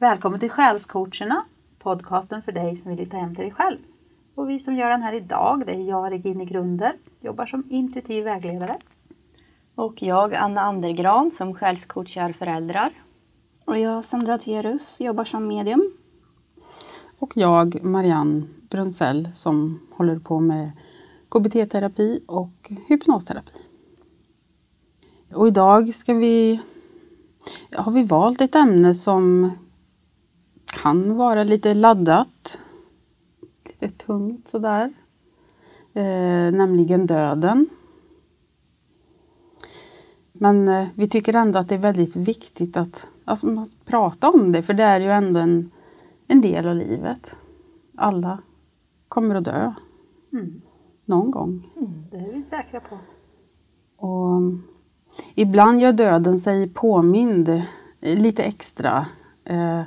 Välkommen till Själscoacherna, podcasten för dig som vill hitta hem till dig själv. Och vi som gör den här idag, det är jag, Regine Grunder, jobbar som intuitiv vägledare. Och jag, Anna Andergran, som själscoachar föräldrar. Och jag, Sandra Terus, jobbar som medium. Och jag, Marianne Brunzell, som håller på med KBT-terapi och hypnosterapi. Och idag ska vi, har vi valt ett ämne som kan vara lite laddat. Lite tungt sådär. Eh, nämligen döden. Men eh, vi tycker ändå att det är väldigt viktigt att alltså, man prata om det för det är ju ändå en, en del av livet. Alla kommer att dö. Mm. Någon gång. Mm, det är vi säkra på. Och ibland gör döden sig påmind lite extra. Eh,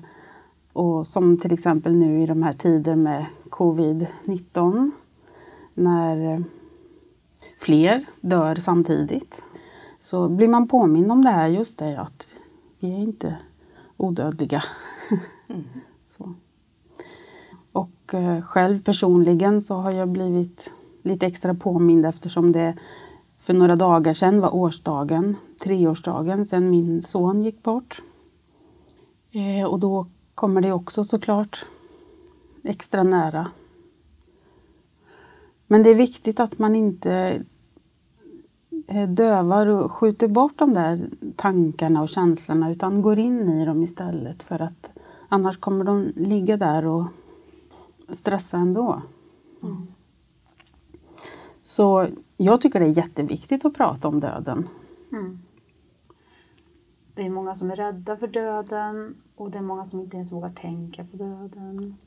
och som till exempel nu i de här tider med covid-19. När fler dör samtidigt. Så blir man påmind om det här, just det att vi är inte odödliga. Mm. så. Och eh, själv personligen så har jag blivit lite extra påmind eftersom det för några dagar sedan var årsdagen, treårsdagen sedan min son gick bort. Eh, och då kommer det också såklart extra nära. Men det är viktigt att man inte eh, dövar och skjuter bort de där tankarna och känslorna utan går in i dem istället för att annars kommer de ligga där och stressa ändå. Mm. Så jag tycker det är jätteviktigt att prata om döden. Mm. Det är många som är rädda för döden och det är många som inte ens vågar tänka på döden.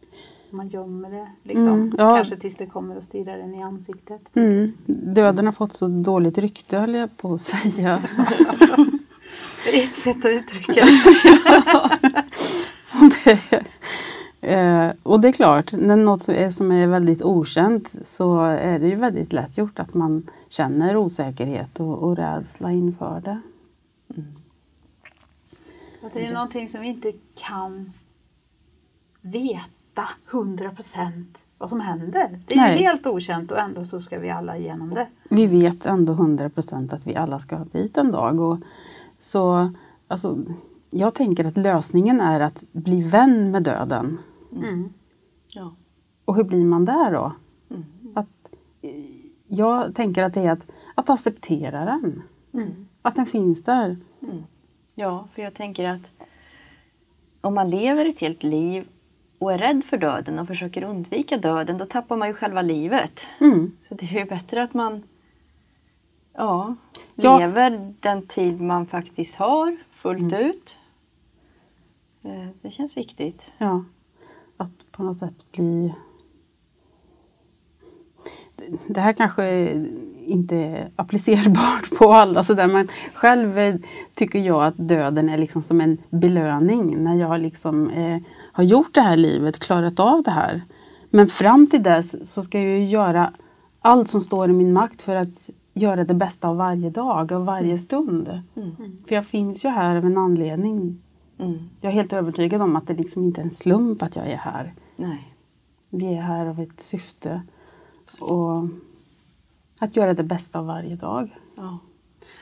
Man gömmer det liksom. Mm, ja. Kanske tills det kommer och stirrar en i ansiktet. Mm. Döden har fått så dåligt rykte höll jag på att säga. det är ett sätt att uttrycka det. Eh, och det är klart, när något är, som är väldigt okänt så är det ju väldigt lätt gjort att man känner osäkerhet och, och rädsla inför det. Mm. Att det är någonting som vi inte kan veta hundra procent vad som händer. Det är Nej. helt okänt och ändå så ska vi alla igenom det. Vi vet ändå hundra procent att vi alla ska dit en dag. Och så, alltså, jag tänker att lösningen är att bli vän med döden. Mm. Ja. Och hur blir man där då? Mm. Att, jag tänker att det är att, att acceptera den. Mm. Att den finns där. Ja, för jag tänker att om man lever ett helt liv och är rädd för döden och försöker undvika döden, då tappar man ju själva livet. Mm. Så det är ju bättre att man ja, ja. lever den tid man faktiskt har fullt mm. ut. Eh, det känns viktigt. Ja att på något sätt bli... Det här kanske inte är applicerbart på alla sådär men själv tycker jag att döden är liksom som en belöning när jag liksom eh, har gjort det här livet, klarat av det här. Men fram till dess så ska jag göra allt som står i min makt för att göra det bästa av varje dag och varje stund. Mm. För jag finns ju här av en anledning. Mm. Jag är helt övertygad om att det liksom inte är en slump att jag är här. Nej. Vi är här av ett syfte. Och att göra det bästa av varje dag. Ja.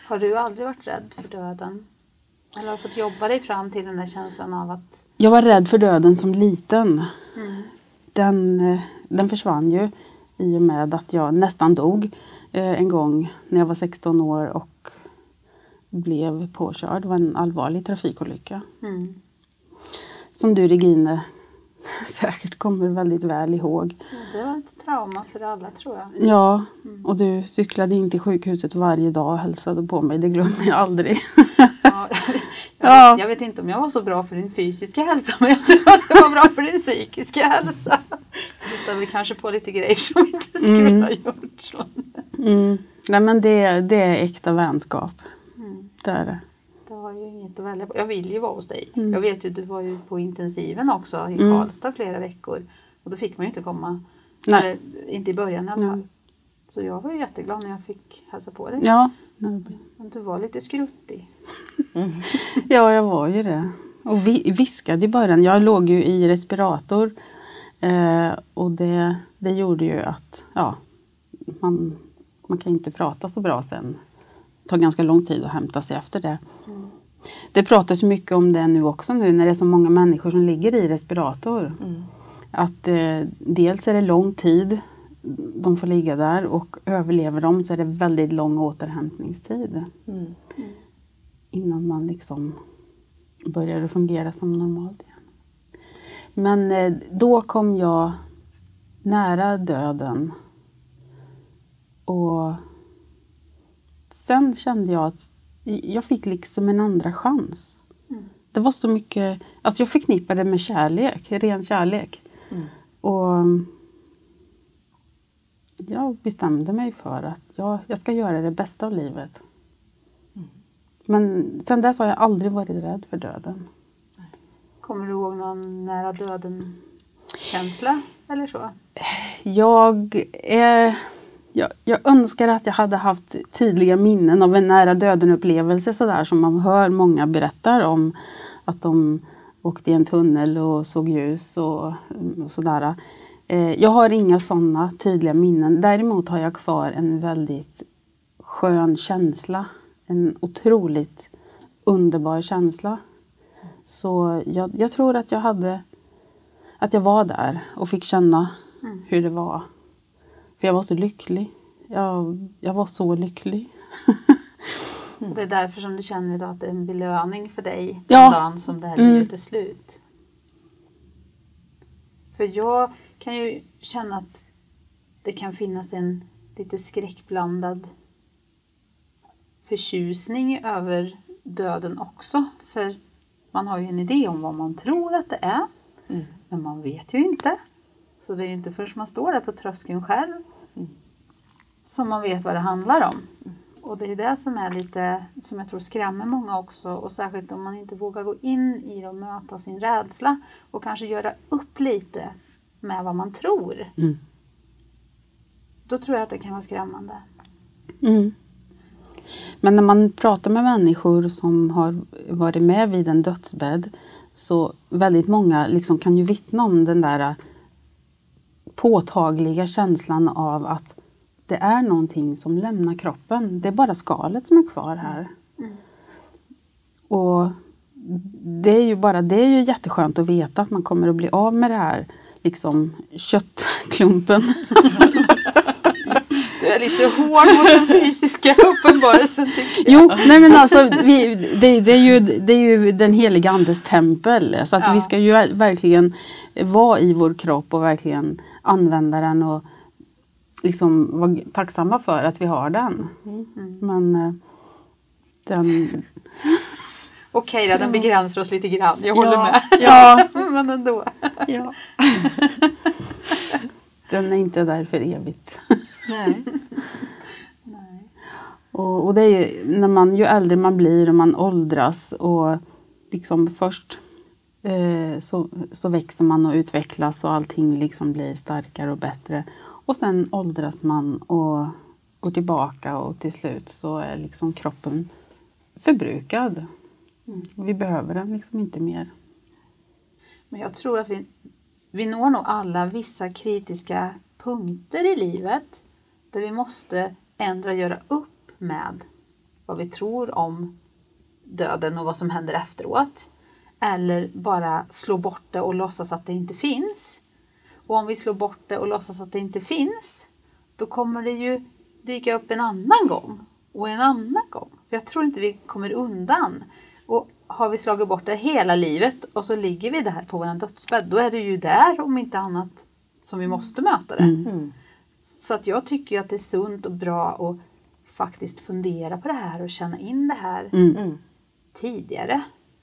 Har du aldrig varit rädd för döden? Eller har du fått jobba dig fram till den här känslan av att... Jag var rädd för döden som liten. Mm. Den, eh, den försvann ju i och med att jag nästan dog eh, en gång när jag var 16 år och blev påkörd. Det var en allvarlig trafikolycka. Mm. Som du Regine säkert kommer väldigt väl ihåg. Det var ett trauma för alla tror jag. Ja, mm. och du cyklade in till sjukhuset varje dag och hälsade på mig. Det glömmer jag aldrig. Ja, jag, ja. jag vet inte om jag var så bra för din fysiska hälsa men jag tror att det var bra för din psykiska hälsa. Jag hittade väl kanske på lite grejer som inte skulle mm. ha gjorts. Mm. Nej men det, det är äkta vänskap. Det är det. Har ju inget att välja på. Jag vill ju vara hos dig. Mm. Jag vet ju du var ju på intensiven också i mm. Karlstad flera veckor. Och då fick man ju inte komma. Nej. Eller, inte i början i alla fall. Så jag var ju jätteglad när jag fick hälsa på dig. Ja. Men du var lite skruttig. Ja, jag var ju det. och vi, viskade i början. Jag låg ju i respirator. Eh, och det, det gjorde ju att ja, man, man kan inte prata så bra sen. Det tar ganska lång tid att hämta sig efter det. Mm. Det pratas mycket om det nu också nu när det är så många människor som ligger i respirator. Mm. Att eh, dels är det lång tid de får ligga där och överlever de så är det väldigt lång återhämtningstid. Mm. Innan man liksom börjar fungera som normalt igen. Men eh, då kom jag nära döden. Och sen kände jag att jag fick liksom en andra chans. Mm. Det var så mycket, alltså jag förknippade det med kärlek, ren kärlek. Mm. Och jag bestämde mig för att jag, jag ska göra det bästa av livet. Mm. Men sen dess har jag aldrig varit rädd för döden. Kommer du ihåg någon nära döden känsla eller så? Jag är jag, jag, önskar att jag hade haft tydliga minnen av en nära döden upplevelse sådär som man hör många berättar om. Att de åkte i en tunnel och såg ljus och, och sådär. Eh, jag har inga sådana tydliga minnen. Däremot har jag kvar en väldigt skön känsla. En otroligt underbar känsla. Så jag, jag tror att jag hade att jag var där och fick känna mm. hur det var. För jag var så lycklig. Jag, jag var så lycklig. mm. Det är därför som du känner idag att det är en belöning för dig den ja. dagen som det här mm. livet är slut. För jag kan ju känna att det kan finnas en lite skräckblandad förtjusning över döden också. För man har ju en idé om vad man tror att det är. Mm. Men man vet ju inte. Så det är inte först man står där på tröskeln själv. Som man vet vad det handlar om. Och det är det som är lite, som jag tror skrämmer många också och särskilt om man inte vågar gå in i det och möta sin rädsla och kanske göra upp lite med vad man tror. Mm. Då tror jag att det kan vara skrämmande. Mm. Men när man pratar med människor som har varit med vid en dödsbädd så väldigt många liksom kan ju vittna om den där påtagliga känslan av att det är någonting som lämnar kroppen. Det är bara skalet som är kvar här. Mm. Och det är ju bara det är ju jätteskönt att veta att man kommer att bli av med det här liksom köttklumpen. Du är lite hård mot den fysiska uppenbarelsen. Jo, nej men alltså vi, det, det, är ju, det är ju den heliga andes tempel. Så att ja. vi ska ju verkligen vara i vår kropp och verkligen använda den och liksom vara tacksamma för att vi har den. Mm. Men eh, den Okej då, den begränsar oss lite grann. Jag håller ja, med. Ja. Men ändå. Ja. Den är inte där för evigt. Nej. Nej. Och, och, det är ju när man, ju äldre man blir och man åldras och liksom först eh, så, så växer man och utvecklas och allting liksom blir starkare och bättre. Och sen åldras man och går tillbaka och till slut så är liksom kroppen förbrukad. Mm. Vi behöver den liksom inte mer. Men jag tror att vi, vi når nog alla vissa kritiska punkter i livet där vi måste ändra, göra upp med vad vi tror om döden och vad som händer efteråt. Eller bara slå bort det och låtsas att det inte finns. Och om vi slår bort det och låtsas att det inte finns, då kommer det ju dyka upp en annan gång och en annan gång. För jag tror inte vi kommer undan. Och har vi slagit bort det hela livet och så ligger vi där på vår dödsbädd, då är det ju där om inte annat som vi måste möta det. Mm. mm. Så att jag tycker att det är sunt och bra att faktiskt fundera på det här och känna in det här mm. mm. tidigare.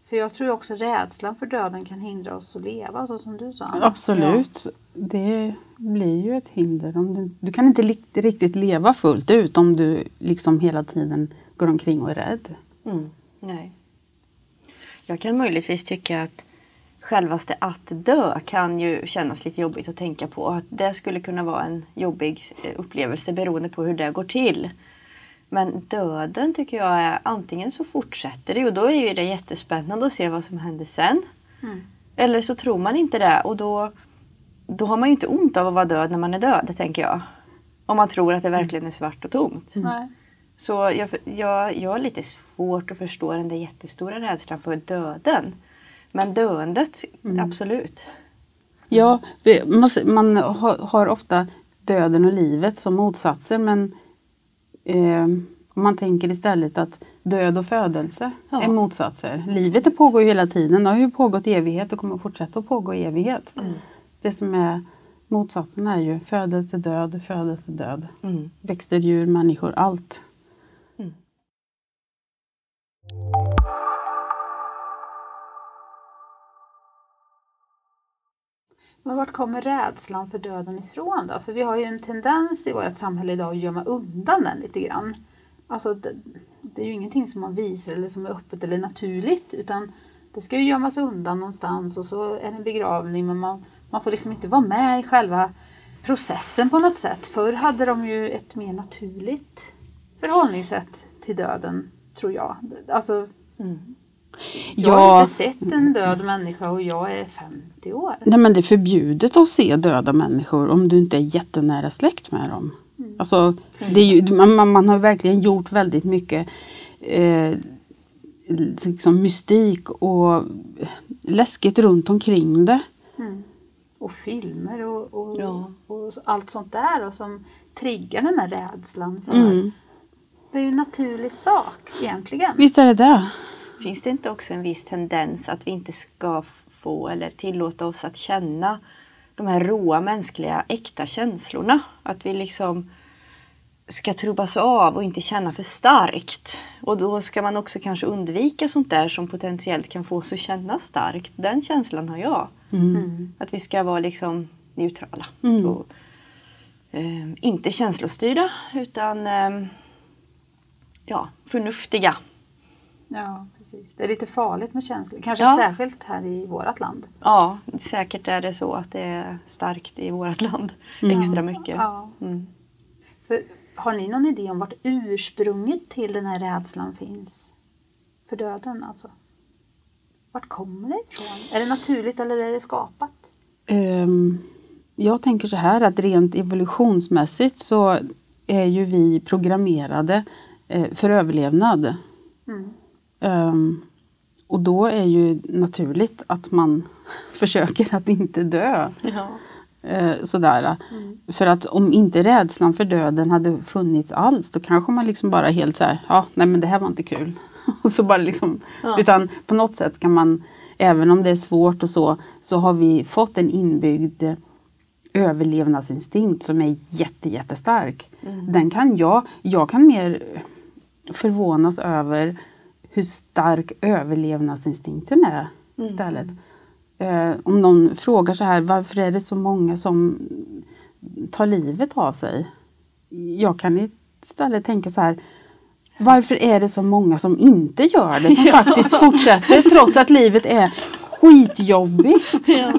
För jag tror också rädslan för döden kan hindra oss att leva, så som du sa. Absolut. Ja. Det blir ju ett hinder. Om du, du kan inte li riktigt leva fullt ut om du liksom hela tiden går omkring och är rädd. Mm. Nej. Jag kan möjligtvis tycka att självaste att dö kan ju kännas lite jobbigt att tänka på. Att det skulle kunna vara en jobbig eh, upplevelse beroende på hur det går till. Men döden tycker jag är antingen så fortsätter det och då är det jättespännande att se vad som händer sen. Mm. Eller så tror man inte det och då, då har man ju inte ont av att vara död när man är död, tänker jag. Om man tror att det verkligen är svart och tomt. Mm. Så jag, jag, jag har lite svårt att förstå den där jättestora rädslan för döden. Men döendet, mm. absolut. Ja, man har ofta döden och livet som motsatser men eh, om man tänker istället att död och födelse ja. är motsatser. Livet det pågår ju hela tiden, det har ju pågått i evighet och kommer fortsätta att pågå i evighet. Mm. Det som är motsatsen är ju födelse, död, födelse, död. Mm. Växter, djur, människor, allt. Mm. Men vart kommer rädslan för döden ifrån då? För vi har ju en tendens i vårt samhälle idag att gömma undan den lite grann. Alltså det, det är ju ingenting som man visar eller som är öppet eller naturligt utan det ska ju gömmas undan någonstans och så är det en begravning men man, man får liksom inte vara med i själva processen på något sätt. Förr hade de ju ett mer naturligt förhållningssätt till döden, tror jag. Alltså, mm. Jag har ja. inte sett en död människa och jag är 50 år. Nej men det är förbjudet att se döda människor om du inte är jättenära släkt med dem. Mm. Alltså, det är ju, man, man har verkligen gjort väldigt mycket eh, liksom mystik och läskigt runt omkring det. Mm. Och filmer och, och, ja. och, allt sånt där och som triggar den här rädslan. För mm. Det är ju en naturlig sak egentligen. Visst är det det. Finns det inte också en viss tendens att vi inte ska få eller tillåta oss att känna de här råa mänskliga äkta känslorna? Att vi liksom ska trubbas av och inte känna för starkt. Och då ska man också kanske undvika sånt där som potentiellt kan få oss att känna starkt. Den känslan har jag. Mm. mm. Att vi ska vara liksom neutrala. Mm. Och, eh, inte känslostyrda utan eh, ja, förnuftiga. Ja, precis. Det är lite farligt med känslor. Kanske ja. särskilt här i vårt land. Ja, säkert är det så att det är starkt i vårt land. Mm. Extra mycket. Ja. Mm. För, har ni någon idé om vart ursprunget till den här rädslan finns? För döden alltså? Vart kommer det ifrån? Är det naturligt eller är det skapat? Um, jag tänker så här att rent evolutionsmässigt så är ju vi programmerade eh, för överlevnad. Mm. Um, och då är ju naturligt att man försöker att inte dö. Ja. Uh, sådär. Mm. För att om inte rädslan för döden hade funnits alls då kanske man liksom bara helt så här, ja nej men det här var inte kul. och så bara liksom, ja. Utan på något sätt kan man, även om det är svårt och så, så har vi fått en inbyggd överlevnadsinstinkt som är jätte, jättestark. Mm. Den kan jag, jag kan mer förvånas över hur stark överlevnadsinstinkten är mm. istället. Eh, om någon frågar så här, varför är det så många som tar livet av sig? Jag kan istället tänka så här, varför är det så många som inte gör det, som ja. faktiskt fortsätter trots att livet är skitjobbigt? Ja.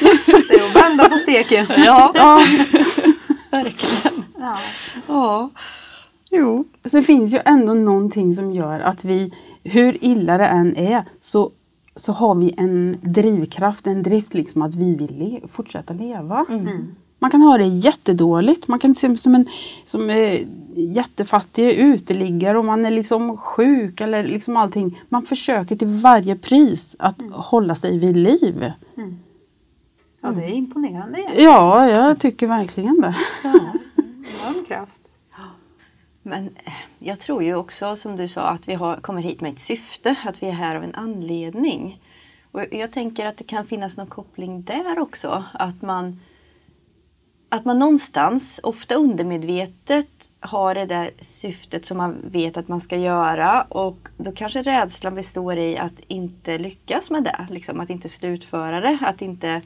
det är att vända på steken. Ja, ja. verkligen. Ja. ja. Jo, så det finns ju ändå någonting som gör att vi, hur illa det än är, så, så har vi en drivkraft, en drift liksom att vi vill le fortsätta leva. Mm. mm. Man kan ha det jättedåligt, man kan se som en som är jättefattig uteliggare och man är liksom sjuk eller liksom allting. Man försöker till varje pris att mm. hålla sig vid liv. Mm. Ja, det är imponerande. Ja, jag tycker verkligen det. Ja, enorm kraft. Men eh, jag tror ju också som du sa att vi har, kommer hit med ett syfte, att vi är här av en anledning. Och jag tänker att det kan finnas någon koppling där också. Att man, att man någonstans, ofta undermedvetet, har det där syftet som man vet att man ska göra och då kanske rädslan består i att inte lyckas med det. Liksom, att inte slutföra det. Att, inte,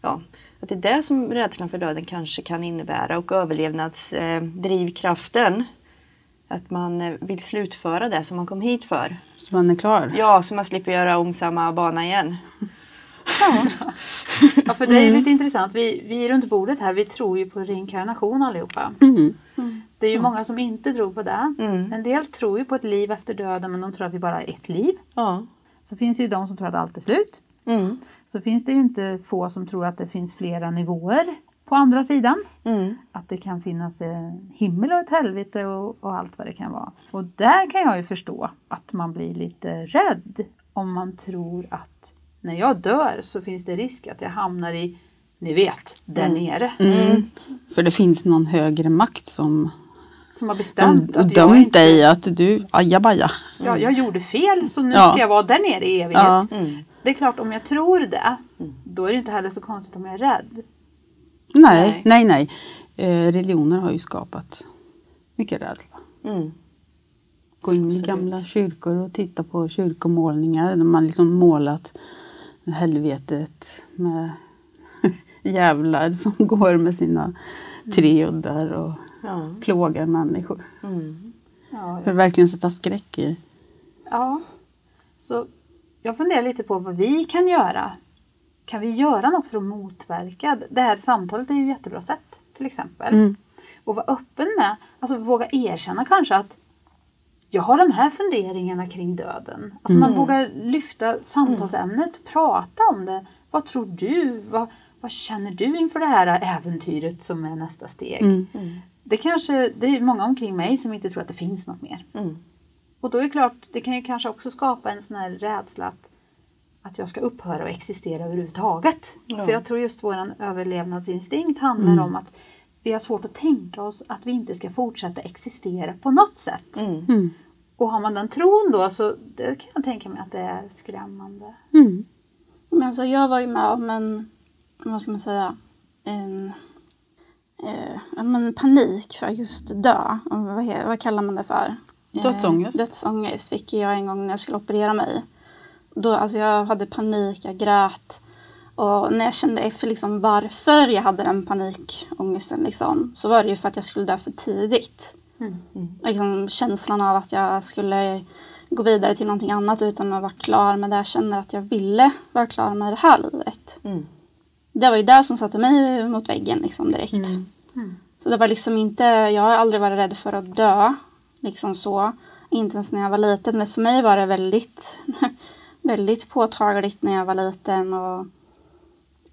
ja, att det är det som rädslan för döden kanske kan innebära och överlevnadsdrivkraften. Eh, att man eh, vill slutföra det som man kom hit för. Så man är klar? Ja, så man slipper göra om samma bana igen. Ja, ja för det är mm. lite intressant. Vi, vi runt bordet här, vi tror ju på reinkarnation allihopa. Mm. Mm. Det är ju många som inte tror på det. Mm. En del tror ju på ett liv efter döden men de tror att vi bara har ett liv. Ja. Så finns det ju de som tror att allt är slut. Mm. Så finns det ju inte få som tror att det finns flera nivåer på andra sidan. Mm. Att det kan finnas en himmel och ett helvete och, och allt vad det kan vara. Och där kan jag ju förstå att man blir lite rädd om man tror att när jag dör så finns det risk att jag hamnar i, ni vet, där nere. Mm. För det finns någon högre makt som, Som har som bestämt att jag dömt inte, dig att du, ajabaja. jag, jag gjorde fel så nu Ja. ska jag vara där nere i evighet. Ja. Mm. Det är klart om jag tror det, då är det inte heller så konstigt om jag är rädd. Nej, nej, nej. Eh, religioner har ju skapat mycket rädsla. Mm. Gå in i gamla kyrkor och titta på kyrkomålningar där man liksom målat helvetet med djävlar som går med sina tre uddar och Ja. plågar människor. Mm. Ja, För att verkligen sätta skräck i. Ja, så jag funderar lite på vad vi kan göra. Kan vi göra något för att motverka? Det här samtalet är ju ett jättebra sätt till exempel. Mm. Och vara öppen med, alltså våga erkänna kanske att jag har de här funderingarna kring döden. Alltså man vågar lyfta samtalsämnet, prata om det. Vad tror du? Vad, vad känner du inför det här äventyret som är nästa steg? Mm. Det kanske, det är många omkring mig som inte tror att det finns något mer. Mm. Och då är det klart, det kan ju kanske också skapa en sån här rädsla att, att jag ska upphöra att existera överhuvudtaget. Ja. För jag tror just vår överlevnadsinstinkt handlar om att vi har svårt att tänka oss att vi inte ska fortsätta existera på något sätt. Mm. Mm. Och har man den tron då så det kan jag tänka mig att det är skrämmande. Mm. Men alltså jag var ju med om en, vad ska man säga, en eh, men panik för att just dö. Vad, vad kallar man det för? Eh, Dödsångest. dödsångest fick jag en gång när jag skulle operera mig. Då, alltså jag hade panik, jag grät. Och när jag kände efter liksom varför jag hade den panikångesten liksom, så var det ju för att jag skulle dö för tidigt. Mm. Liksom känslan av att jag skulle gå vidare till någonting annat utan att vara klar med det jag känner att jag ville vara klar med det här livet. Mm. Det var ju det som satte mig mot väggen liksom direkt. Mm. Så det var liksom inte, jag har aldrig varit rädd för att dö. Liksom så. Inte ens när jag var liten. Men för mig var det väldigt, väldigt påtagligt när jag var liten. Och,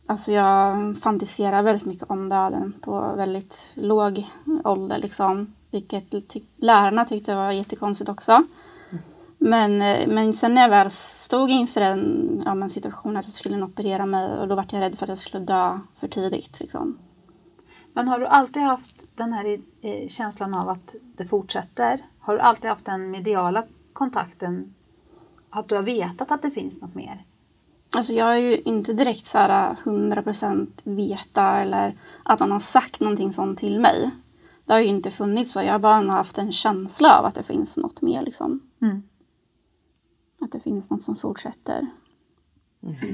alltså jag fantiserade väldigt mycket om döden på väldigt låg ålder. Liksom, vilket tyck- lärarna tyckte var jättekonstigt också. Men, men sen när jag väl stod inför en ja, men situation att jag skulle operera mig och då var jag rädd för att jag skulle dö för tidigt. Liksom. Men har du alltid haft den här eh, känslan av att det fortsätter? Har du alltid haft den mediala kontakten? Att du har vetat att det finns något mer? Alltså jag är ju inte direkt så här 100% veta eller att någon har sagt någonting sånt till mig. Det har ju inte funnits så. Jag har bara haft en känsla av att det finns något mer liksom. Mm. Att det finns något som fortsätter.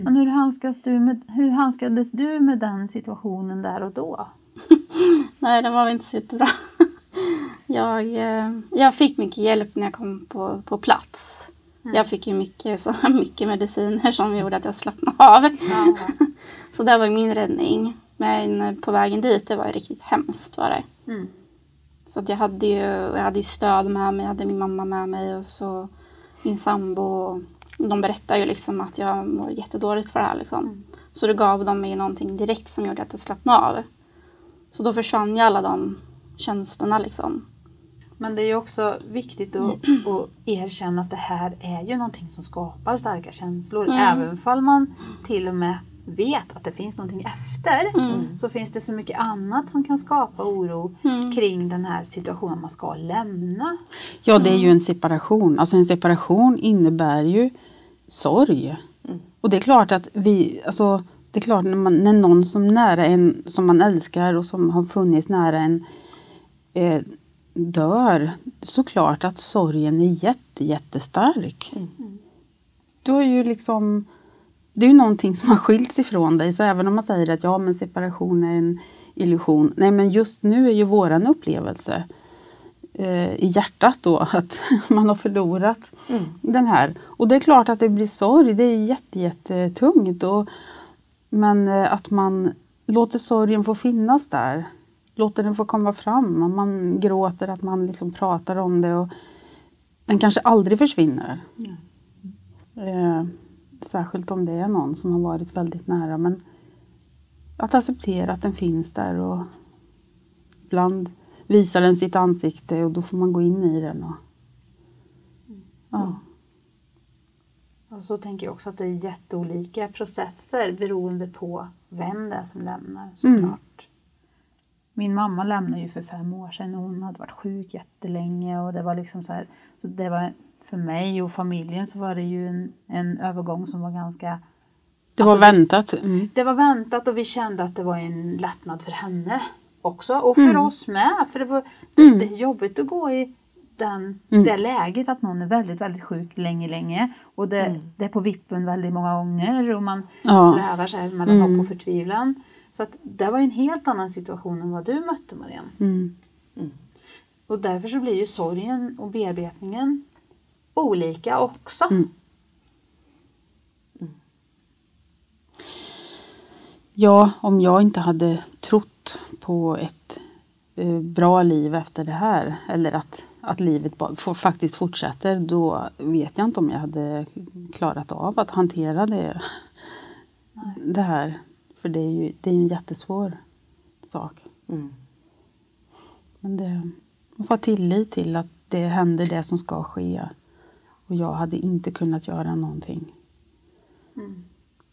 Men hur, handskas du med, hur handskades du med den situationen där och då? Nej, det var väl inte så jättebra. jag, eh, jag fick mycket hjälp när jag kom på, på plats. Jag fick ju mycket, så, mycket mediciner som gjorde att jag slappnade av. Ja. Så det var min räddning. Men på vägen dit, det var riktigt hemskt var det. Mm. Så att jag hade ju, jag hade ju stöd med mig, jag hade min mamma med mig och så min sambo. De berättade ju liksom att jag mår jättedåligt för det här liksom. Så då gav de mig någonting direkt som gjorde att jag slappnade av. Så då försvann ju alla de känslorna liksom. Men det är ju också viktigt att, att erkänna att det här är ju någonting som skapar starka känslor. Mm. Även fall man till och med vet att det finns någonting efter. Mm. Så finns det så mycket annat som kan skapa oro Mm. kring den här situationen man ska lämna. Ja, det är ju en separation. Alltså en separation innebär ju sorg. Och det är klart att vi, alltså det är klart när, man, när någon som nära en, som man älskar och som har funnits nära en eh, dör, såklart att sorgen är jätte, jättestark. Du har ju liksom, det är ju någonting som har skilts ifrån dig, så även om man säger att ja men separation är en illusion, nej men just nu är ju våran upplevelse eh, i hjärtat då att man har förlorat den här. Och det är klart att det blir sorg, det är jätte, jättetungt. Och, men eh, att man låter sorgen få finnas där låter den få komma fram. Man gråter, att man liksom pratar om det. Och den kanske aldrig försvinner. Mm. Eh, särskilt om det är någon som har varit väldigt nära. Men att acceptera att den finns där och ibland visar den sitt ansikte och då får man gå in i den. Och, ja. Och så tänker jag också att det är jätteolika processer beroende på vem det är som lämnar såklart. Mm. Min mamma lämnade ju för fem år sedan och hon hade varit sjuk jättelänge och det var liksom så här, så det var för mig och familjen så var det ju en, en övergång som var ganska Det var alltså, väntat? Mm. Det var väntat och vi kände att det var en lättnad för henne också och för mm. oss med. För det var mm. det är jobbigt att gå i den, mm. det läget att någon är väldigt, väldigt sjuk länge, länge. Och det, mm. det är på vippen väldigt många gånger och man ja. svävar sig mellan hopp och mm. förtvivlan. Så att det var en helt annan situation än vad du mötte Marianne. Mm. Mm. Och därför så blir ju sorgen och bearbetningen olika också. Mm. Ja, om jag inte hade trott på ett eh, bra liv efter det här eller att, att livet faktiskt fortsätter då vet jag inte om jag hade klarat av att hantera det, det här. För det är ju det är en jättesvår sak. Mm. Men det, man får ha tillit till att det händer det som ska ske. Och jag hade inte kunnat göra någonting. Mm.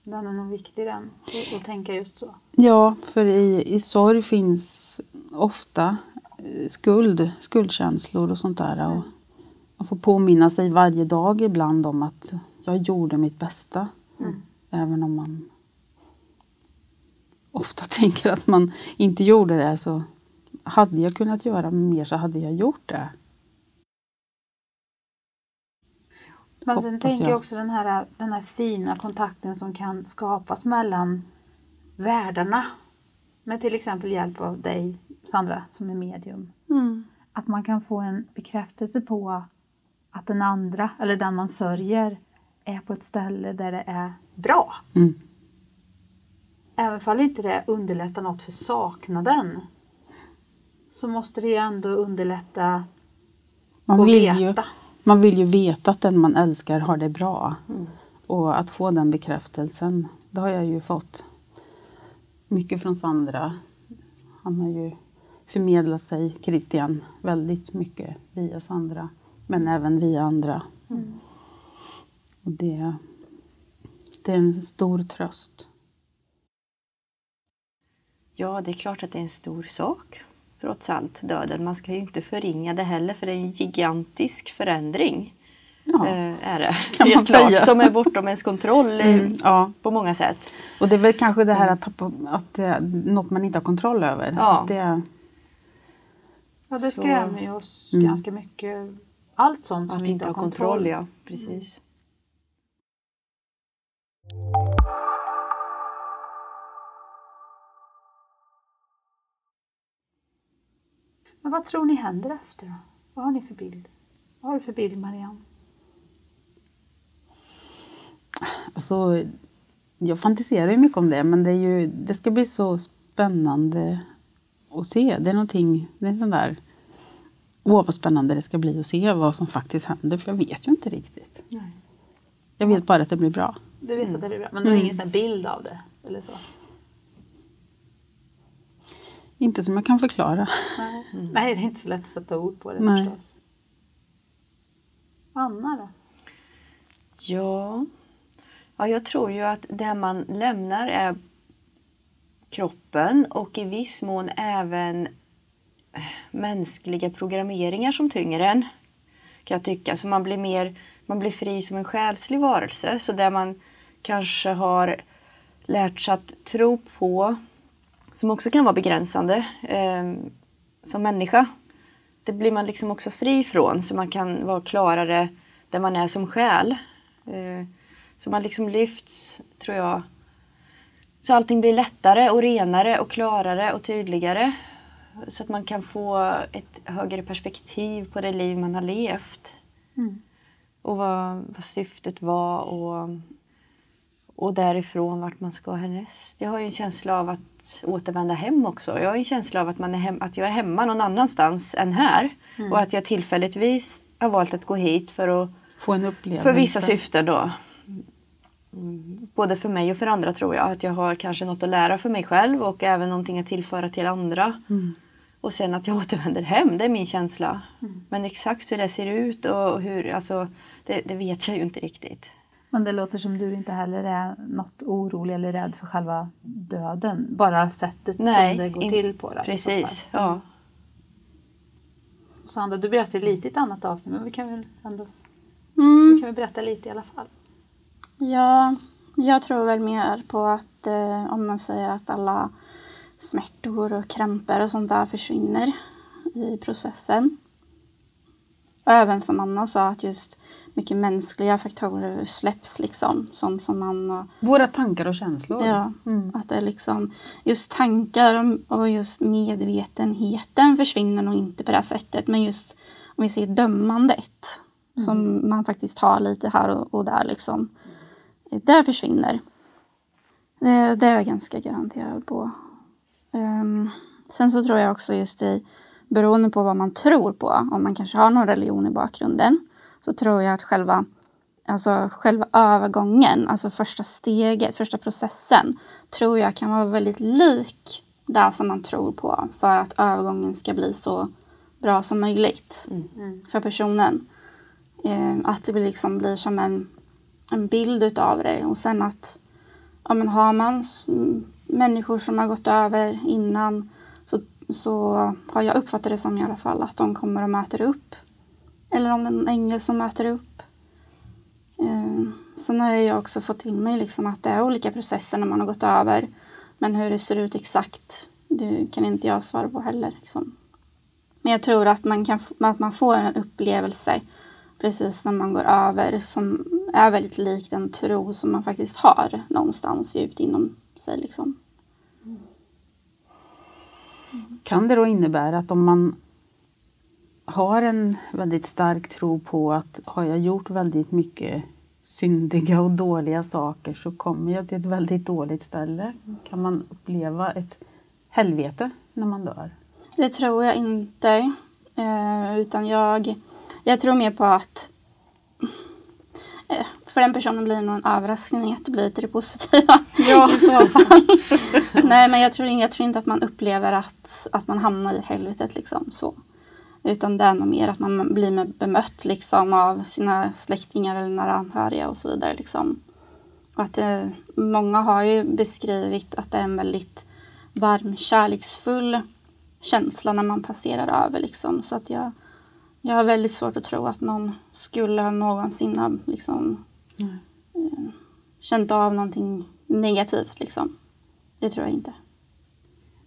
Den är nog viktig den, att tänka just så. Ja, för i, i sorg finns ofta eh, skuld, skuldkänslor och sånt där. Mm. Och man får påminna sig varje dag ibland om att jag gjorde mitt bästa. Mm. Även om man ofta tänker att man inte gjorde det så hade jag kunnat göra mer så hade jag gjort det. Men sen tänker jag också den här, den här fina kontakten som kan skapas mellan världarna. Med till exempel hjälp av dig, Sandra, som är medium. Mm. Att man kan få en bekräftelse på att den andra, eller den man sörjer, är på ett ställe där det är bra. Mm. Även om inte det underlättar något för saknaden så måste det ändå underlätta man att vill veta. Ju, man vill ju veta att den man älskar har det bra. Mm. Och att få den bekräftelsen, det har jag ju fått mycket från Sandra. Han har ju förmedlat sig, Christian, väldigt mycket via Sandra. Men även via andra. Mm. Och det, det är en stor tröst. Ja, det är klart att det är en stor sak trots allt, döden. Man ska ju inte förringa det heller för det är en gigantisk förändring. Ja, äh, är det. Kan man klart, som är bortom ens kontroll mm, ja. på många sätt. Och det är väl kanske det här mm. att, tappa, att det är något man inte har kontroll över. Ja, det, ja, det skrämmer ju oss mm. ganska mycket. Allt sånt som vi inte har kontroll. kontroll ja, precis. Men vad tror ni händer efter då? Vad har ni för bild? Vad har du för bild Marianne? Alltså, jag fantiserar ju mycket om det men det, är ju, det ska bli så spännande att se. Det är någonting, det är sån där Åh vad spännande det ska bli att se vad som faktiskt händer för jag vet ju inte riktigt. Nej. Jag vet bara att det blir bra. Du vet mm. att det blir bra men du har mm. ingen sån bild av det? Eller så? Inte som jag kan förklara. Nej, mm. Nej det är inte så lätt att sätta ord på det Nej. förstås. Anna då? Ja. ja, jag tror ju att det man lämnar är kroppen och i viss mån även mänskliga programmeringar som tynger en. Kan jag tycka. Så man blir mer, man blir fri som en själslig varelse. Så där man kanske har lärt sig att tro på som också kan vara begränsande eh, som människa. Det blir man liksom också fri från så man kan vara klarare där man är som själ. Eh, så man liksom lyfts, tror jag, så allting blir lättare och renare och klarare och tydligare. Så att man kan få ett högre perspektiv på det liv man har levt. Mm. Och vad, vad syftet var och, och därifrån vart man ska härnäst. Jag har ju en känsla av att återvända hem också. Jag har en känsla av att, man är hem, att jag är hemma någon annanstans än här. Mm. Och att jag tillfälligtvis har valt att gå hit för att få en upplevelse. För vissa syften då. Mm. Både för mig och för andra tror jag. Att jag har kanske något att lära för mig själv och även någonting att tillföra till andra. Mm. Och sen att jag återvänder hem, det är min känsla. Mm. Men exakt hur det ser ut och hur, alltså, det, det, vet jag ju inte riktigt. Men det låter som du inte heller är något orolig eller rädd för själva döden. Bara sättet Nej, som det går in, till på det. Precis, ja. Sandra, du berättade lite i ett annat avsnitt men vi kan väl ändå mm. vi kan väl berätta lite i alla fall. Ja, jag tror väl mer på att eh, om man säger att alla smärtor och krämpor och sånt där försvinner i processen. Och även som Anna sa att just mycket mänskliga faktorer släpps liksom. Sånt som man... Våra tankar och känslor. Ja, mm. att det liksom just tankar och just medvetenheten försvinner nog inte på det sättet. Men just om vi ser dömandet mm. som man faktiskt har lite här och, och där liksom. Det försvinner. Det, det, är jag ganska garanterad på. Um, sen så tror jag också just i beroende på vad man tror på, om man kanske har någon religion i bakgrunden, så tror jag att själva, alltså själva övergången, alltså första steget, första processen, tror jag kan vara väldigt lik det som man tror på för att övergången ska bli så bra som möjligt mm. för personen. Eh, att det liksom blir som en, en bild utav det och sen att ja, men har man människor som har gått över innan så, har jag uppfattat det som i alla fall att de kommer och möter upp eller om det är någon ängel som möter upp. Eh, sen har jag också fått till mig liksom att det är olika processer när man har gått över. Men hur det ser ut exakt, det kan inte jag svara på heller. Liksom. Men jag tror att man, kan, att man får en upplevelse precis när man går över som är väldigt lik den tro som man faktiskt har någonstans djupt inom sig. Liksom. Kan det då innebära att om man har en väldigt stark tro på att har jag gjort väldigt mycket syndiga och dåliga saker så kommer jag till ett väldigt dåligt ställe. Kan man uppleva ett helvete när man dör? Det tror jag inte. Eh, utan jag, jag tror mer på att eh, för den personen blir det nog en överraskning att det blir till det positiva ja. i så fall. Nej men jag tror, jag tror inte att man upplever att, att man hamnar i helvetet liksom så. Utan det är nog mer att man blir bemött liksom av sina släktingar eller nära anhöriga och så vidare. Liksom. Och att det, många har ju beskrivit att det är en väldigt varm, kärleksfull känsla när man passerar över. Liksom. Så att jag, jag har väldigt svårt att tro att någon skulle någonsin ha liksom, mm. känt av någonting negativt. Liksom. Det tror jag inte.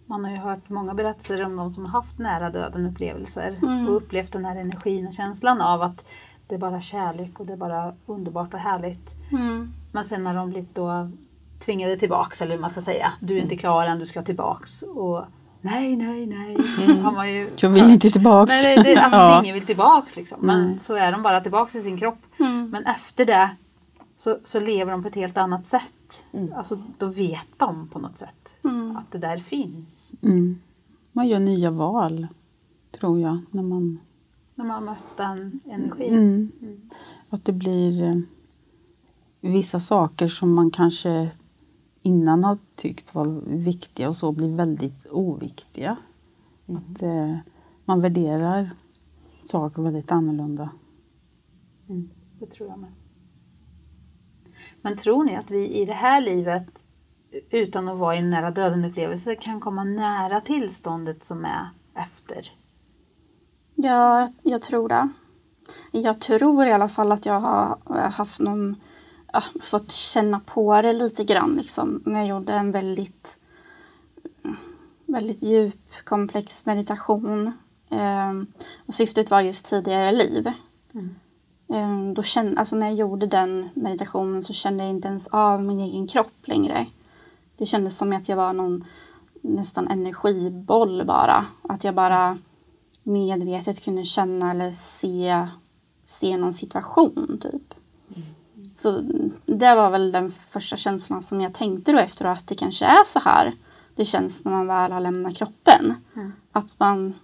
Man har ju hört många berättelser om de som har haft nära döden upplevelser mm. och upplevt den här energin och känslan av att det är bara kärlek och det är bara underbart och härligt. Mm. Men sen har de blivit då tvingade tillbaks, eller hur man ska säga. Du är inte klar än, du ska tillbaks. Och nej, nej, nej. Mm. Har man ju Jag vill inte tillbaks. Nej, det, att ja. ingen vill tillbaks liksom. Men mm. så är de bara tillbaks i sin kropp. Mm. Men efter det så, så lever de på ett helt annat sätt. Mm. Alltså då vet de på något sätt mm. att det där finns. Mm. Man gör nya val, tror jag, när man... När man mött den energin. Mm. mm. Att det blir eh, vissa saker som man kanske innan har tyckt var viktiga och så blir väldigt oviktiga. Mm. Att eh, man värderar saker väldigt annorlunda. Mm, det tror jag med. Men tror ni att vi i det här livet utan att vara i en nära döden upplevelse kan komma nära tillståndet som är efter? Ja, jag tror det. Jag tror i alla fall att jag har haft någon, ja, fått känna på det lite grann liksom när jag gjorde en väldigt, väldigt djup, komplex meditation. Um, och syftet var just tidigare liv. Mm. Um, då kände, alltså när jag gjorde den meditationen så kände jag inte ens av min egen kropp längre. Det kändes som att jag var någon nästan energiboll bara. Att jag bara medvetet kunde känna eller se, se någon situation typ. Så det var väl den första känslan som jag tänkte då efteråt att det kanske är så här det känns när man väl har lämnat kroppen. Mm. Att man,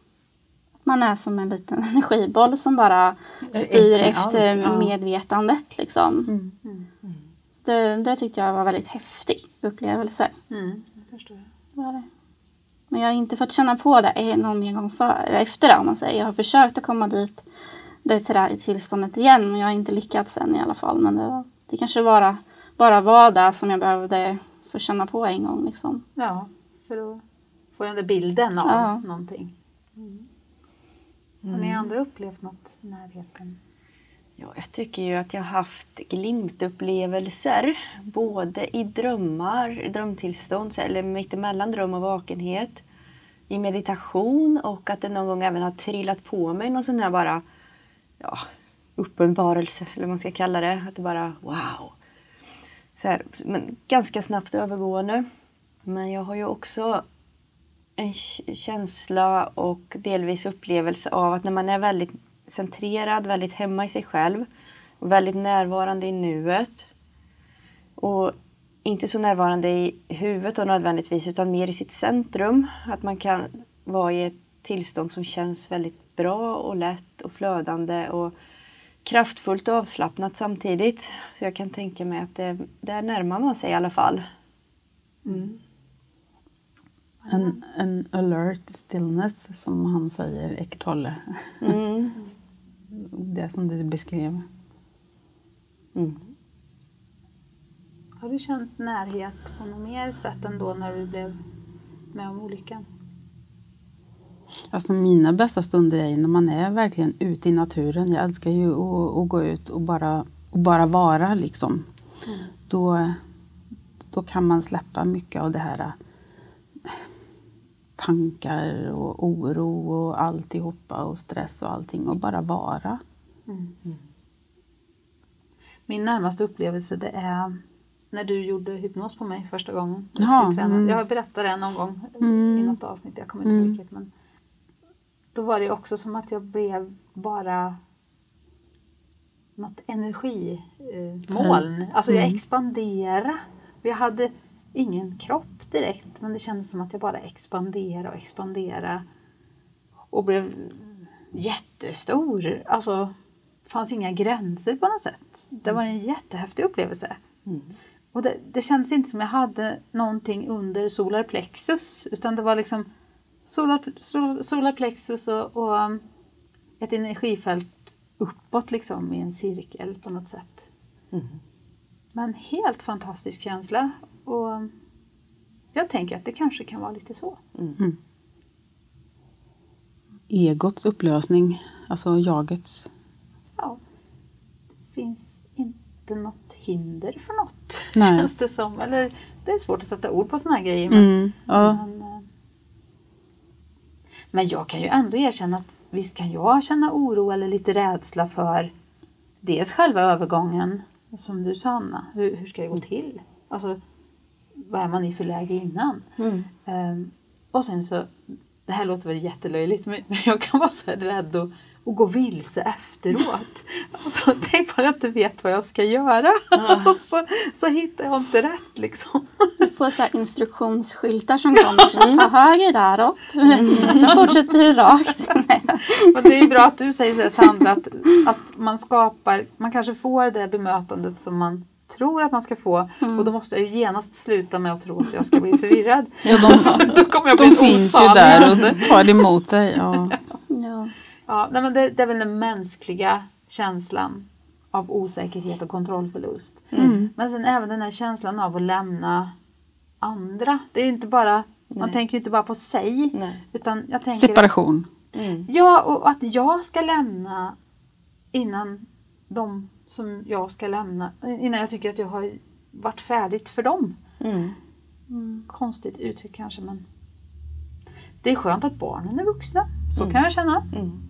man är som en liten energiboll som bara styr efter ja. medvetandet. Liksom. Mm. Mm. Det, det tyckte jag var väldigt häftig upplevelse. Mm. Jag förstår. Var det. Men jag har inte fått känna på det någon mer gång för, efter det om man säger. Jag har försökt att komma dit, det till det här tillståndet igen men jag har inte lyckats än i alla fall. Men det, var, det kanske bara, bara var det som jag behövde få känna på en gång. Liksom. Ja, för att få den där bilden av Ja. någonting. Mm. Har ni andra upplevt något i närheten? Ja, jag tycker ju att jag har haft glimtupplevelser både i drömmar, drömtillstånd eller mittemellan dröm och vakenhet. I meditation och att det någon gång även har trillat på mig någon sån här bara ja, uppenbarelse eller vad man ska kalla det. Att det bara wow. Så här, men ganska snabbt övergående. Men jag har ju också en känsla och delvis upplevelse av att när man är väldigt centrerad, väldigt hemma i sig själv och väldigt närvarande i nuet och inte så närvarande i huvudet då nödvändigtvis utan mer i sitt centrum. Att man kan vara i ett tillstånd som känns väldigt bra och lätt och flödande och kraftfullt och avslappnat samtidigt. Så jag kan tänka mig att det, där närmar man sig i alla fall. Mm. En, en alert stillness som han säger, Eckart Tolle. Mm. Det som du beskrev. Mm. Har du känt närhet på något mer sätt ändå när du blev med om olyckan? Alltså mina bästa stunder är när man är verkligen ute i naturen. Jag älskar ju att, att gå ut och bara, och bara vara liksom. Då, då kan man släppa mycket av det här tankar och oro och alltihopa och stress och allting och bara vara. Min närmaste upplevelse det är när du gjorde hypnos på mig första gången. Jag, träna. mm. jag har berättat det någon gång Mm. i något avsnitt, jag kommer inte Mm. vilket. Men då var det också som att jag blev bara något energimoln. Eh, moln. alltså jag Mm. expanderade. Jag hade ingen kropp direkt men det kändes som att jag bara expanderade och expanderade. Och blev jättestor. Alltså det fanns inga gränser på något sätt. Det var en jättehäftig upplevelse. Och det, det kändes inte som jag hade någonting under solar plexus utan det var liksom solar, sol, solar plexus och, och um, ett energifält uppåt liksom i en cirkel på något sätt. Men helt fantastisk känsla och um, jag tänker att det kanske kan vara lite så. Egots upplösning, alltså jagets. Ja, det finns inte något hinder för något Nej. känns det som. Eller det är svårt att sätta ord på sådana här grejer. Men, Mm, ja. Men, eh, men jag kan ju ändå erkänna att visst kan jag känna oro eller lite rädsla för dels själva övergången, som du sa Anna, hur, hur ska det gå till? Alltså, vad är man i för läge innan? Ehm, och sen så, det här låter väl jättelöjligt, men jag kan vara så här rädd att, att gå vilse efteråt. Alltså, tänk på att jag inte vet vad jag ska göra. Och så, så hittar jag inte rätt liksom. Du får så här instruktionsskyltar som kommer. Så ta höger däråt. Sen fortsätter du rakt. Men det är bra att du säger så här, Sandra, att, att man skapar, man kanske får det bemötandet som man tror att man ska få och då måste jag ju genast sluta med att tro att jag ska bli förvirrad. Ja, de, Då kommer jag bli de finns ju osann där och tar emot dig. Ja. Ja. Ja, nej, men det, det är väl den mänskliga känslan av osäkerhet och kontrollförlust. Mm. Men sen även den här känslan av att lämna andra. Det är ju inte bara, man Nej. tänker ju inte bara på sig. Nej. Utan jag tänker Separation. Mm. Ja, och att jag ska lämna innan de som jag ska lämna, innan jag tycker att jag har varit färdigt för dem. Mm. Konstigt uttryck kanske men det är skönt att barnen är vuxna, så kan jag känna. Mm.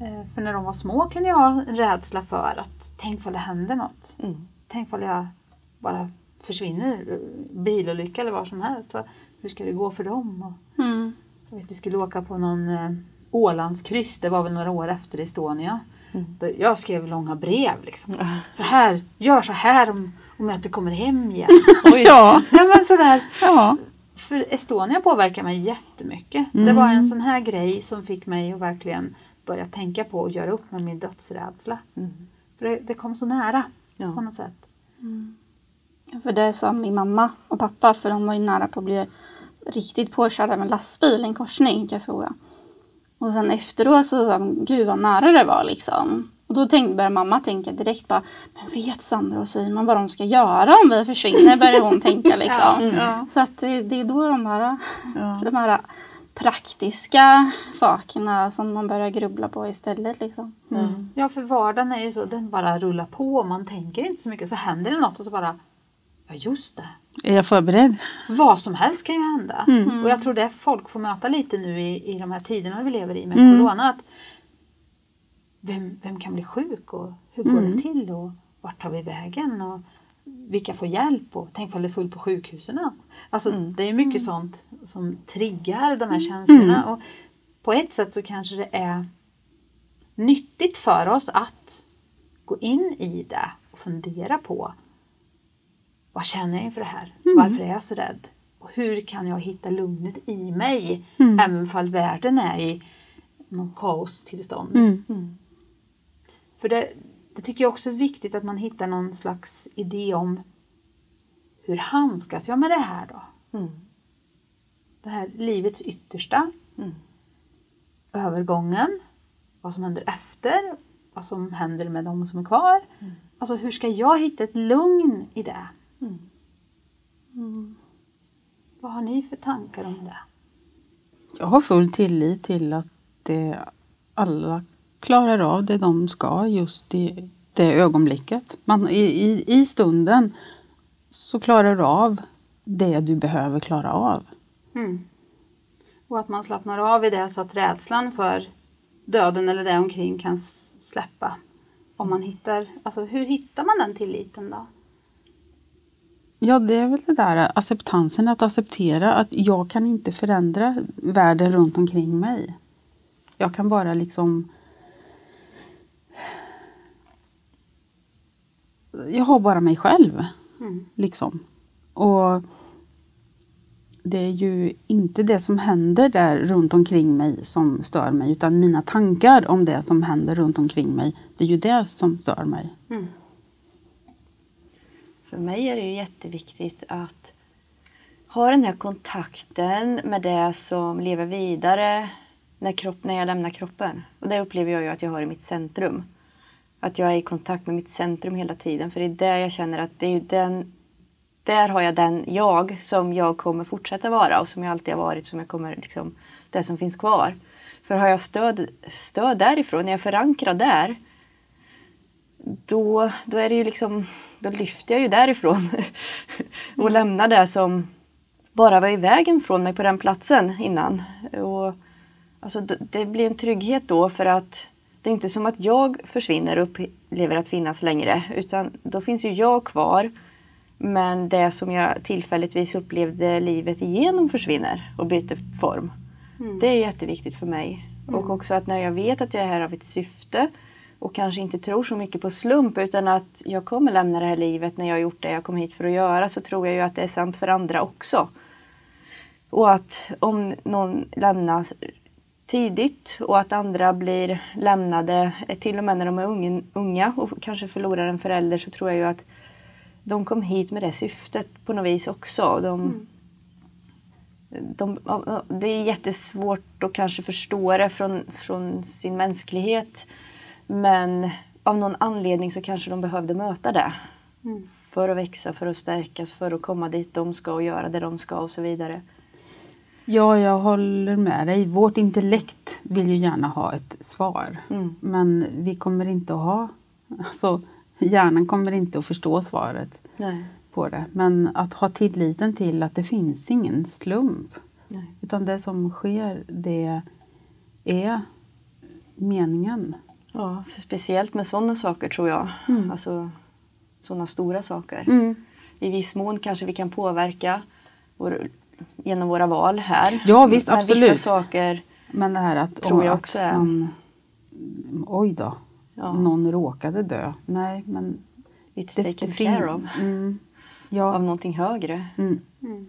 Eh, För när de var små kunde jag ha en rädsla för att tänk vad det händer något. Mm. Tänk vad jag bara försvinner, bilolycka eller vad som helst. Va? Hur ska det gå för dem? Och Mm. jag vet, vi skulle åka på någon eh, Ålandskryss, det var väl några år efter Estonia. Mm. Jag skrev långa brev liksom. Mm. Så här, gör så här om, om jag inte kommer hem igen. Oj. ja. ja men sådär. Ja. För Estonia påverkar mig jättemycket. Mm. Det var en sån här grej som fick mig att verkligen börja tänka på och göra upp med min dödsrädsla. Mm. För det, det, kom så nära ja. på något sätt. Mm. För det sa min mamma och pappa för de var ju nära på att bli riktigt påkörda med en lastbil i en korsning i Karlskoga. Och sen efteråt så sa de, gud vad nära det var liksom. Och då tänkte, började mamma tänka direkt bara, men vet Sandra och Simon vad de ska göra om vi försvinner? Började hon tänka liksom. Ja, ja. Så att det, det, är då de här, ja. de här praktiska sakerna som man börjar grubbla på istället. Liksom. Mm. Ja, för vardagen är ju så, den bara rullar på och man tänker inte så mycket. Så händer det något och så bara, ja just det. Är jag förberedd? Vad som helst kan ju hända. Mm. Och jag tror det folk får möta lite nu i, i de här tiderna vi lever i med mm. Corona. Att vem, vem kan bli sjuk och hur går det mm. till och vart tar vi vägen? Och, vilka får hjälp och tänk om det är fullt på sjukhusen. Alltså mm. det är mycket mm. sånt som triggar de här känslorna. Mm. Och på ett sätt så kanske det är nyttigt för oss att gå in i det och fundera på vad känner jag inför det här? Mm. Varför är jag så rädd? Och hur kan jag hitta lugnet i mig mm. även om världen är i någon kaostillstånd? Mm. mm. För det, det tycker jag också är viktigt att man hittar någon slags idé om hur handskas jag med det här då? Mm. Det här livets yttersta. Mm. Övergången. Vad som händer efter. Vad som händer med de som är kvar. Mm. Alltså hur ska jag hitta ett lugn i det? Mm. Mm. Vad har ni för tankar om det? Jag har full tillit till att det alla klarar av det de ska just i det ögonblicket. Man, i, i, I stunden så klarar du av det du behöver klara av. Mm. Och att man slappnar av i det så att rädslan för döden eller det omkring kan släppa. Om man hittar, alltså hur hittar man den tilliten då? Ja, det är väl det där acceptansen, att acceptera att jag kan inte förändra världen runt omkring mig. Jag kan bara liksom jag har bara mig själv. Mm. Liksom. Och det är ju inte det som händer där runt omkring mig som stör mig utan mina tankar om det som händer runt omkring mig. Det är ju det som stör mig. Mm. För mig är det ju jätteviktigt att ha den här kontakten med det som lever vidare när, kropp, när jag lämnar kroppen. Och det upplever jag ju att jag har i mitt centrum. Att jag är i kontakt med mitt centrum hela tiden. För det är där jag känner att det är den, där har jag den jag som jag kommer fortsätta vara och som jag alltid har varit, som jag kommer liksom, det som finns kvar. För har jag stöd, stöd därifrån, när jag är förankrad där, då, då är det ju liksom, då lyfter jag ju därifrån och lämnar det som bara var i vägen från mig på den platsen innan. Och, alltså, det blir en trygghet då för att det är inte som att jag försvinner och upplever att finnas längre utan då finns ju jag kvar. Men det som jag tillfälligtvis upplevde livet igenom försvinner och byter form. Mm. Det är jätteviktigt för mig. Mm. Och också att när jag vet att jag är här av ett syfte och kanske inte tror så mycket på slump utan att jag kommer lämna det här livet när jag har gjort det jag kom hit för att göra så tror jag ju att det är sant för andra också. Och att om någon lämnas tidigt och att andra blir lämnade, till och med när de är unga och kanske förlorar en förälder så tror jag ju att de kom hit med det syftet på något vis också. De, mm. de, det är jättesvårt att kanske förstå det från, från sin mänsklighet men av någon anledning så kanske de behövde möta det. Mm. För att växa, för att stärkas, för att komma dit de ska och göra det de ska och så vidare. Ja, jag håller med dig. Vårt intellekt vill ju gärna ha ett svar. Mm. Men vi kommer inte att ha, alltså hjärnan kommer inte att förstå svaret Nej. på det. Men att ha tilliten till att det finns ingen slump. Nej. Utan det som sker, det är meningen. Ja, speciellt med sådana saker tror jag. Mm. Alltså sådana stora saker. Mm. I viss mån kanske vi kan påverka vår genom våra val här. Ja visst, Men absolut. Vissa saker Men det här att, tror jag också är... Man, oj då. ja. någon råkade dö. Nej, men It's det, taken care of. Mm, ja. Av någonting högre. Mm. Mm.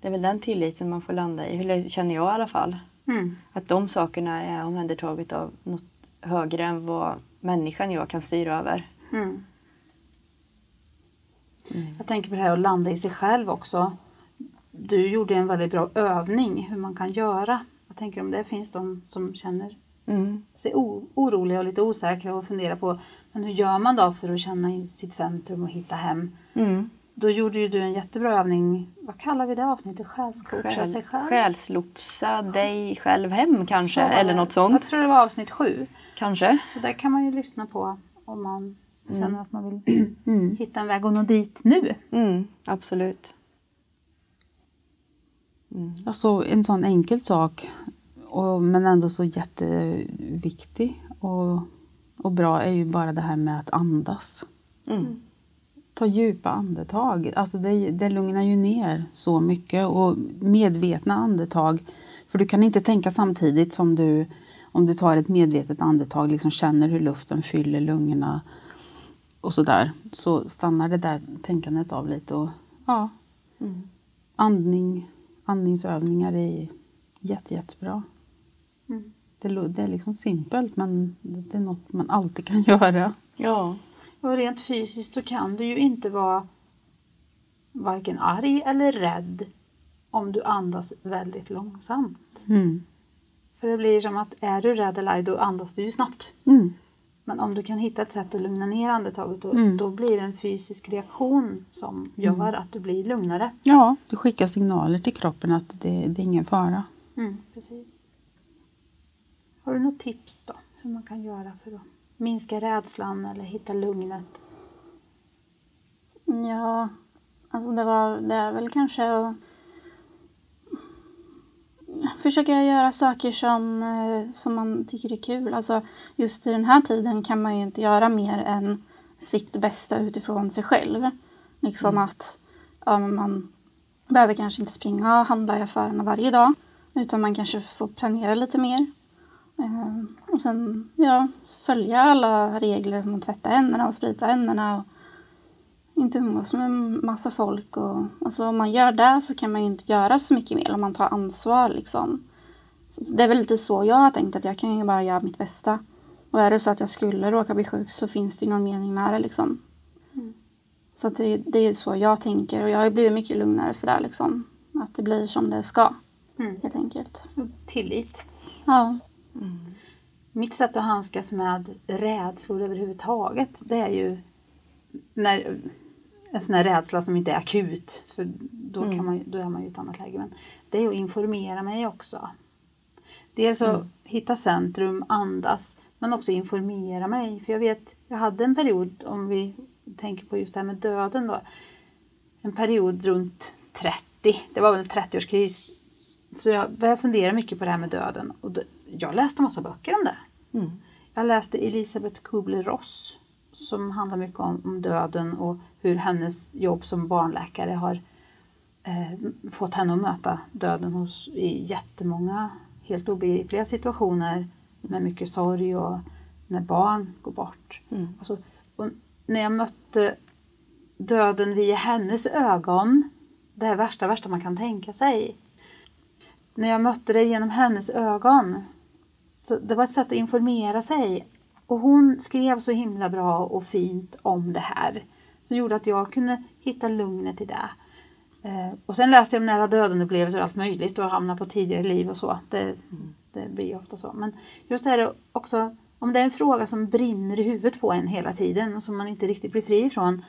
Det är väl den tilliten man får landa i, eller känner jag i alla fall. Mm. Att de sakerna är omhändertaget av något högre än vad människan jag kan styra över. Mm. Mm. Jag tänker på det här att landa i sig själv också. Du gjorde en väldigt bra övning hur man kan göra. Jag tänker om det finns de som känner mm. sig oroliga och lite osäkra och funderar på men hur gör man då för att känna sitt centrum och hitta hem? Mm. Då gjorde ju du en jättebra övning, vad kallar vi det avsnittet? Själscoacha Själ, sig själv? Själslotsa dig själv hem kanske, så, eller något sånt. Jag tror det var avsnitt sju. Kanske. Så, så där kan man ju lyssna på om man mm. känner att man vill mm. hitta en väg att nå dit nu. Mm, absolut. Mm. Alltså en sån enkel sak och, men ändå så jätteviktig och, och bra är ju bara det här med att andas. Mm. Ta djupa andetag. Alltså det, det lugnar ju ner så mycket och medvetna andetag. För du kan inte tänka samtidigt som du om du tar ett medvetet andetag, liksom känner hur luften fyller lungorna och sådär, så stannar det där tänkandet av lite och ja, mm. andning, andningsövningar är jätte, jättebra. Mm. Det, det, är liksom simpelt men det är något man alltid kan göra. Ja. Och rent fysiskt så kan du ju inte vara varken arg eller rädd om du andas väldigt långsamt. Mm. För det blir som att är du rädd eller arg då andas du ju snabbt. Mm. Men om du kan hitta ett sätt att lugna ner andetaget då, mm. då blir det en fysisk reaktion som gör mm. att du blir lugnare. Ja, du skickar signaler till kroppen att det, det är ingen fara. Mm, precis. Har du något tips då? Hur man kan göra för att minska rädslan eller hitta lugnet? Ja, alltså det, var, det är väl kanske att försöka göra saker som, eh, som man tycker är kul. Alltså just i den här tiden kan man ju inte göra mer än sitt bästa utifrån sig själv. Liksom mm. att ja, man behöver kanske inte springa och handla i affärerna varje dag. Utan man kanske får planera lite mer. Uh, och sen ja, följa alla regler som att tvätta händerna och sprita händerna. Och inte umgås med massa folk. Och, alltså om man gör det så kan man ju inte göra så mycket mer om man tar ansvar. Liksom. Så det är väl lite så jag har tänkt att jag kan ju bara göra mitt bästa. Och är det så att jag skulle råka bli sjuk så finns det ju någon mening med det. Liksom. Mm. Så det, det, är så jag tänker och jag har blivit mycket lugnare för det. Liksom. Att det blir som det ska. Mm. Helt enkelt. Tillit. Ja. Mm. Mitt sätt att handskas med rädslor överhuvudtaget det är ju när en sån här rädsla som inte är akut, för då, kan mm. man, då är man ju i ett annat läge. Men det är att informera mig också. Dels att mm. hitta centrum, andas, men också informera mig. För jag vet, jag hade en period, om vi tänker på just det här med döden då, en period runt 30, det var väl 30-årskris, så jag började fundera mycket på det här med döden. Och jag läste massa böcker om det. Mm. Jag läste Elisabeth Kubler-Ross som handlar mycket om, om, döden och hur hennes jobb som barnläkare har eh, fått henne att möta döden hos, i jättemånga helt obegripliga situationer med mycket sorg och när barn går bort. Mm. Alltså, när jag mötte döden via hennes ögon, det här värsta, värsta man kan tänka sig. När jag mötte det genom hennes ögon, så det var ett sätt att informera sig och hon skrev så himla bra och fint om det här. Som gjorde att jag kunde hitta lugnet i det. Eh, och sen läste jag om nära döden upplevelser och allt möjligt och hamna på tidigare liv och så. Det, det blir ofta så. Men just det här också, om det är en fråga som brinner i huvudet på en hela tiden och som man inte riktigt blir fri ifrån.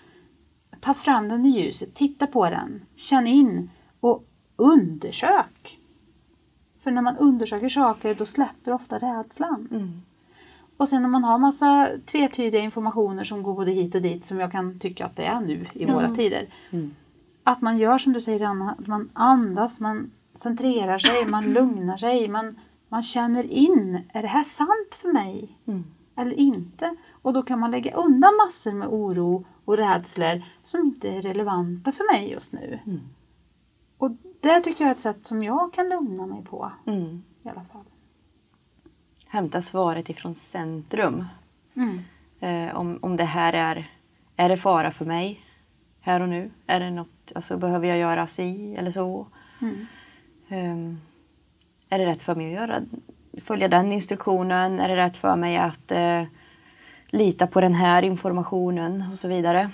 Ta fram den i ljuset, titta på den, känn in och undersök. För när man undersöker saker då släpper ofta rädslan. Mm. Och sen när man har massa tvetydiga informationer som går både hit och dit som jag kan tycka att det är nu i mm. våra tider. Mm. Att man gör som du säger Anna, att man andas, man centrerar sig, man lugnar sig, man, man känner in, är det här sant för mig? Mm. Eller inte? Och då kan man lägga undan massor med oro och rädslor som inte är relevanta för mig just nu. Det tycker jag är ett sätt som jag kan lugna mig på. Mm. I alla fall. hämta svaret ifrån centrum. Mm. Eh, om, om det här är, är det fara för mig här och nu? Är det något, alltså behöver jag göra si eller så? Mm. Ehm, är det rätt för mig att göra, följa den instruktionen? Är det rätt för mig att eh, lita på den här informationen och så vidare?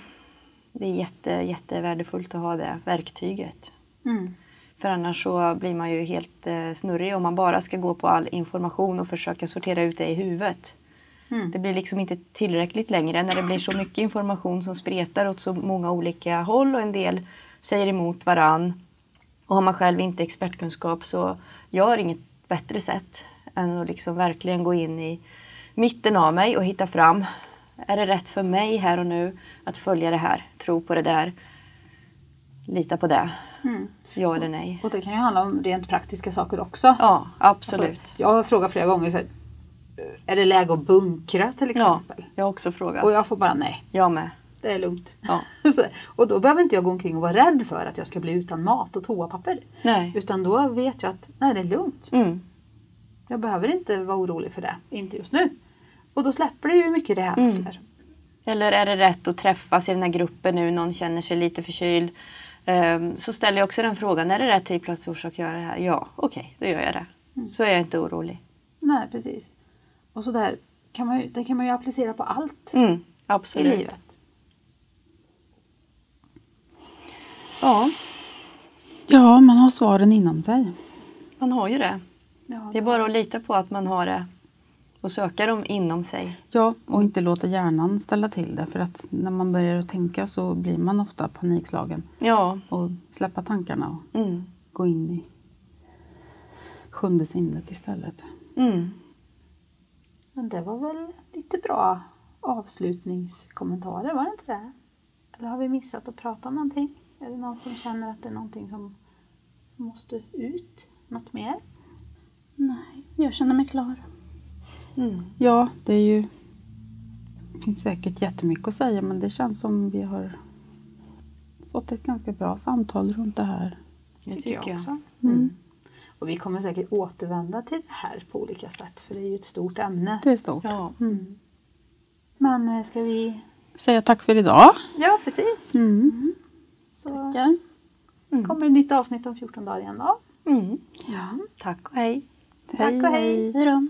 Det är jätte, jättevärdefullt att ha det verktyget. Mm. För annars så blir man ju helt eh, snurrig om man bara ska gå på all information och försöka sortera ut det i huvudet. Mm. Det blir liksom inte tillräckligt längre när det blir så mycket information som spretar åt så många olika håll och en del säger emot varann. Och har man själv inte expertkunskap så gör inget bättre sätt än att liksom verkligen gå in i mitten av mig och hitta fram. Är det rätt för mig här och nu att följa det här, tro på det där, lita på det? Mm. Ja eller nej? Och det kan ju handla om rent praktiska saker också. Ja, absolut. Alltså, jag har frågat flera gånger, så här, är det läge att bunkra till Ja, exempel? jag har också frågat. Och jag får bara nej, Jag med. det är lugnt. Ja. Så, och då behöver inte jag gå omkring och vara rädd för att jag ska bli utan mat och toapapper. Nej. Utan då vet jag att nej, det är lugnt. Mm. Jag behöver inte vara orolig för det, inte just nu. Och då släpper det ju mycket rädslor. Eller är det rätt att träffas i den här gruppen nu, någon känner sig lite förkyld. Ehm, så ställer jag också den frågan, är det rätt tidplats och orsak att göra det här? Ja, okej, då gör jag det. Mm. Så är jag inte orolig. Nej, precis. Och så där kan man ju, det kan man ju applicera på allt Mm, i absolut. livet. Ja, Ja, man har svaren inom sig. man har ju det. Ja, Det är bara att lita på att man har det och söka dem inom sig. Ja, och inte låta hjärnan ställa till det. För att när man börjar att tänka så blir man ofta panikslagen. Ja, Och släppa tankarna och mm. gå in i sjunde sinnet istället. Mm. Men det var väl lite bra avslutningskommentarer, var det inte det? Eller har vi missat att prata om någonting? Är det någon som känner att det är någonting som, som måste ut? Något mer? Nej, jag känner mig klar. Mm. Ja, det är ju det finns säkert jättemycket att säga men det känns som vi har fått ett ganska bra samtal runt det här. Det tycker tycker jag jag. också. Mm. Och vi kommer säkert återvända till det här på olika sätt för det är ju ett stort ämne. Det är stort. Ja. Mm. Men eh, ska vi... Säga tack för idag. Ja, precis. Mm. Så Tackar. kommer ett nytt avsnitt om 14 dagar igen då. Mm. Ja. Tack och hej. Tack och hej. Hej då.